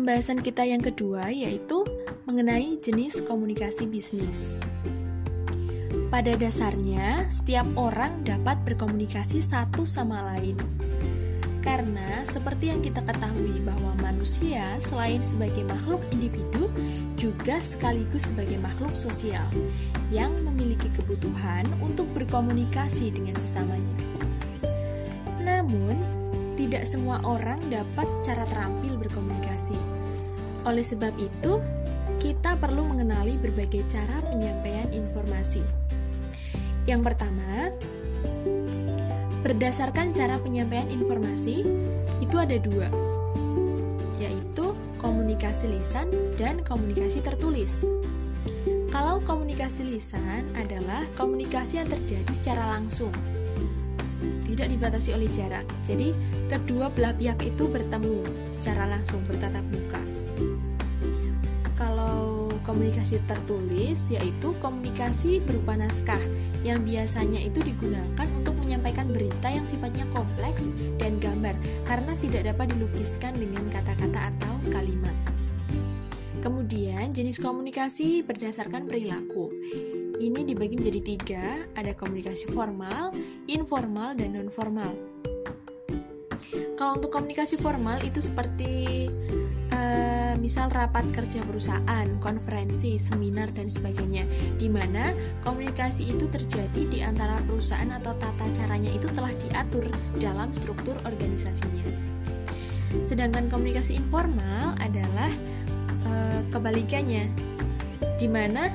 pembahasan kita yang kedua yaitu mengenai jenis komunikasi bisnis. Pada dasarnya, setiap orang dapat berkomunikasi satu sama lain. Karena seperti yang kita ketahui bahwa manusia selain sebagai makhluk individu juga sekaligus sebagai makhluk sosial yang memiliki kebutuhan untuk berkomunikasi dengan sesamanya. Namun, tidak semua orang dapat secara terampil berkomunikasi. Oleh sebab itu, kita perlu mengenali berbagai cara penyampaian informasi. Yang pertama, berdasarkan cara penyampaian informasi, itu ada dua, yaitu komunikasi lisan dan komunikasi tertulis. Kalau komunikasi lisan adalah komunikasi yang terjadi secara langsung, tidak dibatasi oleh jarak. Jadi, kedua belah pihak itu bertemu secara langsung bertatap muka. Kalau komunikasi tertulis yaitu komunikasi berupa naskah yang biasanya itu digunakan untuk menyampaikan berita yang sifatnya kompleks dan gambar karena tidak dapat dilukiskan dengan kata-kata atau kalimat. Kemudian, jenis komunikasi berdasarkan perilaku. Ini dibagi menjadi tiga, ada komunikasi formal, informal, dan non-formal. Kalau untuk komunikasi formal itu seperti uh, misal rapat kerja perusahaan, konferensi, seminar, dan sebagainya, di mana komunikasi itu terjadi di antara perusahaan atau tata caranya itu telah diatur dalam struktur organisasinya. Sedangkan komunikasi informal adalah uh, kebalikannya, di mana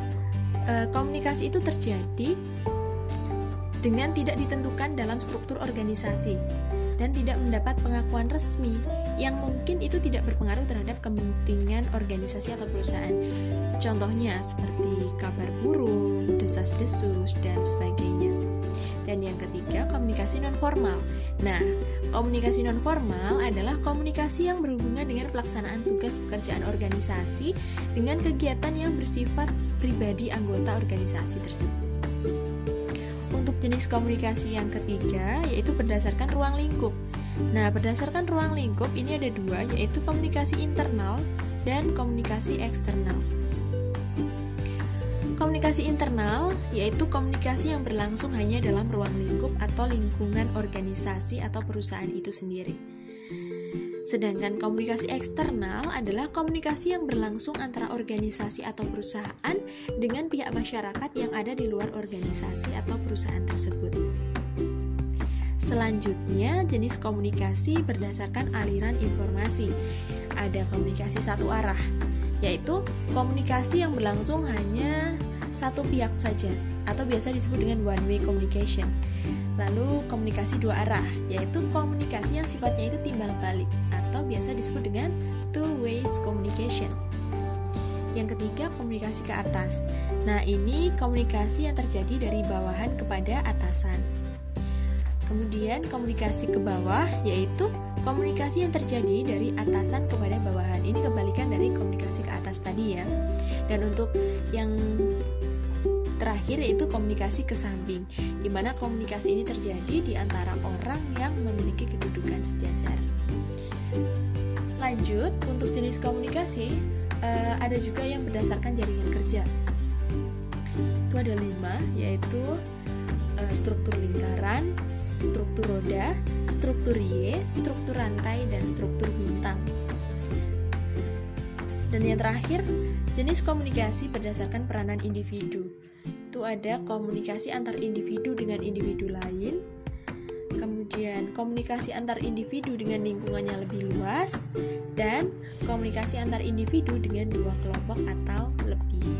e, komunikasi itu terjadi dengan tidak ditentukan dalam struktur organisasi dan tidak mendapat pengakuan resmi yang mungkin itu tidak berpengaruh terhadap kepentingan organisasi atau perusahaan. Contohnya seperti kabar burung, desas-desus, dan sebagainya. Dan yang ketiga, komunikasi nonformal. Nah, komunikasi nonformal adalah komunikasi yang berhubungan dengan pelaksanaan tugas pekerjaan organisasi dengan kegiatan yang bersifat pribadi anggota organisasi tersebut. Untuk jenis komunikasi yang ketiga, yaitu berdasarkan ruang lingkup. Nah, berdasarkan ruang lingkup ini ada dua, yaitu komunikasi internal dan komunikasi eksternal. Komunikasi internal yaitu komunikasi yang berlangsung hanya dalam ruang lingkup atau lingkungan organisasi atau perusahaan itu sendiri. Sedangkan komunikasi eksternal adalah komunikasi yang berlangsung antara organisasi atau perusahaan dengan pihak masyarakat yang ada di luar organisasi atau perusahaan tersebut. Selanjutnya, jenis komunikasi berdasarkan aliran informasi. Ada komunikasi satu arah, yaitu komunikasi yang berlangsung hanya satu pihak saja atau biasa disebut dengan one way communication. Lalu komunikasi dua arah, yaitu komunikasi yang sifatnya itu timbal balik atau biasa disebut dengan two ways communication. Yang ketiga, komunikasi ke atas. Nah, ini komunikasi yang terjadi dari bawahan kepada atasan. Kemudian komunikasi ke bawah yaitu komunikasi yang terjadi dari atasan kepada bawahan. Ini kebalikan dari komunikasi ke atas tadi ya. Dan untuk yang terakhir yaitu komunikasi ke samping, di mana komunikasi ini terjadi di antara orang yang memiliki kedudukan sejajar. Lanjut, untuk jenis komunikasi eh, ada juga yang berdasarkan jaringan kerja. Itu ada lima, yaitu eh, struktur lingkaran, struktur roda, struktur Y, struktur rantai, dan struktur bintang. Dan yang terakhir, jenis komunikasi berdasarkan peranan individu. Itu ada komunikasi antar individu dengan individu lain, kemudian komunikasi antar individu dengan lingkungannya lebih luas, dan komunikasi antar individu dengan dua kelompok atau lebih.